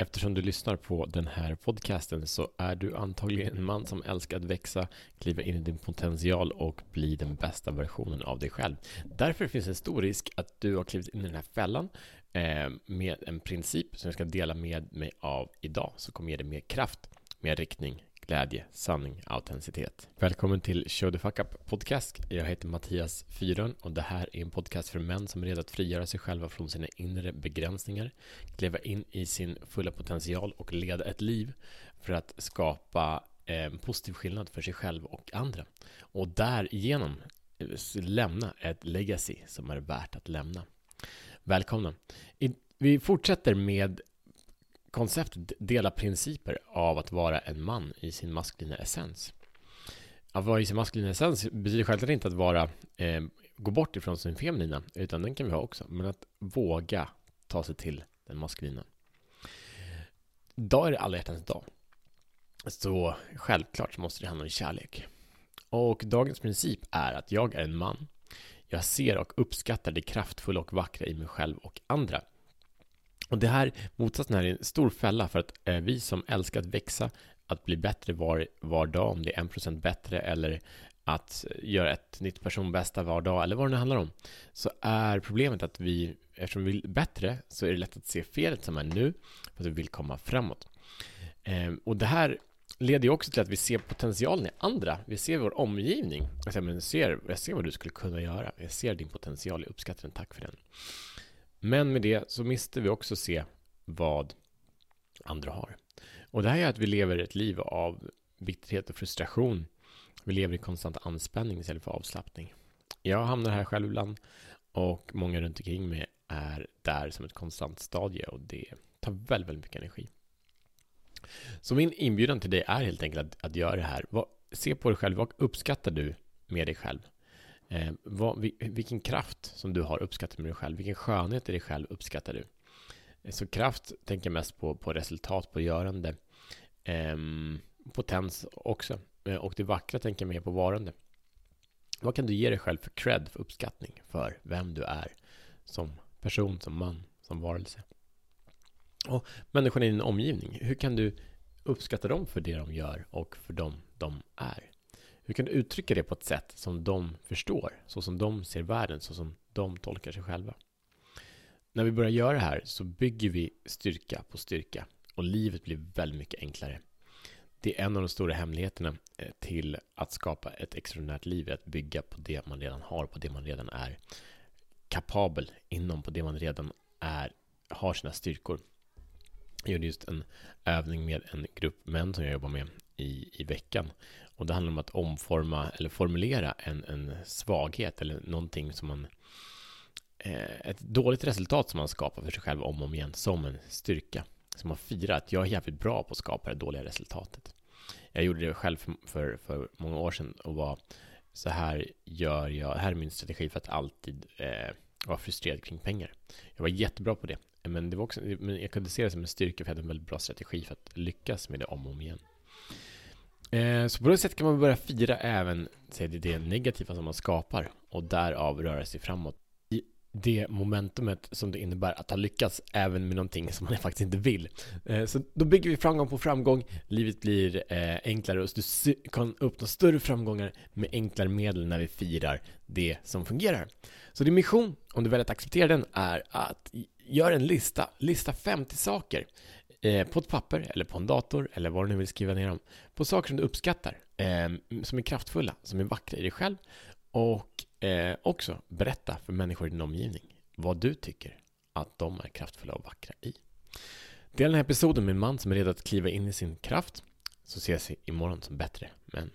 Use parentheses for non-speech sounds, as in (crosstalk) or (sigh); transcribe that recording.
Eftersom du lyssnar på den här podcasten så är du antagligen en man som älskar att växa, kliva in i din potential och bli den bästa versionen av dig själv. Därför finns det en stor risk att du har klivit in i den här fällan eh, med en princip som jag ska dela med mig av idag, som kommer ge dig mer kraft, mer riktning, glädje, sanning, autenticitet. Välkommen till Show the Fuck Up Podcast. Jag heter Mattias Fyron och det här är en podcast för män som är redo att frigöra sig själva från sina inre begränsningar, kliva in i sin fulla potential och leda ett liv för att skapa en positiv skillnad för sig själv och andra. Och därigenom eh, lämna ett legacy som är värt att lämna. Välkomna! Vi fortsätter med konceptet delar principer av att vara en man i sin maskulina essens. Att vara i sin maskulina essens betyder självklart inte att vara, eh, gå bort ifrån sin feminina, utan den kan vi ha också. Men att våga ta sig till den maskulina. Idag är det alla hjärtans dag. Så självklart så måste det handla om kärlek. Och dagens princip är att jag är en man. Jag ser och uppskattar det kraftfulla och vackra i mig själv och andra. Och det här, motsatsen här är en stor fälla för att eh, vi som älskar att växa, att bli bättre var, var dag, om det är 1% bättre eller att göra ett nytt personbästa var dag eller vad det nu handlar om, så är problemet att vi, eftersom vi vill bättre, så är det lätt att se felet som är nu, för att vi vill komma framåt. Eh, och det här leder ju också till att vi ser potentialen i andra. Vi ser vår omgivning. Jag ser, men ser, jag ser vad du skulle kunna göra. Jag ser din potential, jag uppskattar den, tack för den. Men med det så mister vi också se vad andra har. Och det här är att vi lever ett liv av bitterhet och frustration. Vi lever i konstant anspänning istället för avslappning. Jag hamnar här själv ibland och många runt omkring mig är där som ett konstant stadie och det tar väldigt, väldigt mycket energi. Så min inbjudan till dig är helt enkelt att, att göra det här. Var, se på dig själv. Vad uppskattar du med dig själv? Eh, vad, vilken kraft som du har uppskattat med dig själv, vilken skönhet i dig själv uppskattar du? Eh, så kraft tänker jag mest på, på resultat, på görande. Eh, potens också. Eh, och det vackra tänker jag mer på varande. Vad kan du ge dig själv för cred, för uppskattning, för vem du är som person, som man, som varelse? Och människorna i din omgivning, hur kan du uppskatta dem för det de gör och för dem de är? Hur kan du uttrycka det på ett sätt som de förstår? Så som de ser världen, så som de tolkar sig själva. När vi börjar göra det här så bygger vi styrka på styrka och livet blir väldigt mycket enklare. Det är en av de stora hemligheterna eh, till att skapa ett extraordinärt liv, att bygga på det man redan har, på det man redan är kapabel inom, på det man redan är, har sina styrkor. Jag gjorde just en övning med en grupp män som jag jobbar med i, i veckan. Och det handlar om att omforma eller formulera en, en svaghet eller någonting som man eh, ett dåligt resultat som man skapar för sig själv om och om igen som en styrka. Som man firar att jag är jävligt bra på att skapa det dåliga resultatet. Jag gjorde det själv för, för, för många år sedan och var så här gör jag, här är min strategi för att alltid eh, vara frustrerad kring pengar. Jag var jättebra på det. Men, det var också, men jag kunde se det som en styrka för jag hade en väldigt bra strategi för att lyckas med det om och om igen. Eh, så på det sättet kan man börja fira även se det negativa som man skapar och därav röra sig framåt. I det momentumet som det innebär att ha lyckats även med någonting som man (laughs) faktiskt inte vill. Eh, så då bygger vi framgång på framgång. Livet blir eh, enklare och du kan uppnå större framgångar med enklare medel när vi firar det som fungerar. Så din mission, om du väljer att acceptera den, är att göra en lista. Lista 50 saker Eh, på ett papper eller på en dator eller vad du nu vill skriva ner dem. På saker som du uppskattar, eh, som är kraftfulla, som är vackra i dig själv och eh, också berätta för människor i din omgivning vad du tycker att de är kraftfulla och vackra i. Dela den här episoden med en man som är redo att kliva in i sin kraft så ses vi imorgon som bättre män.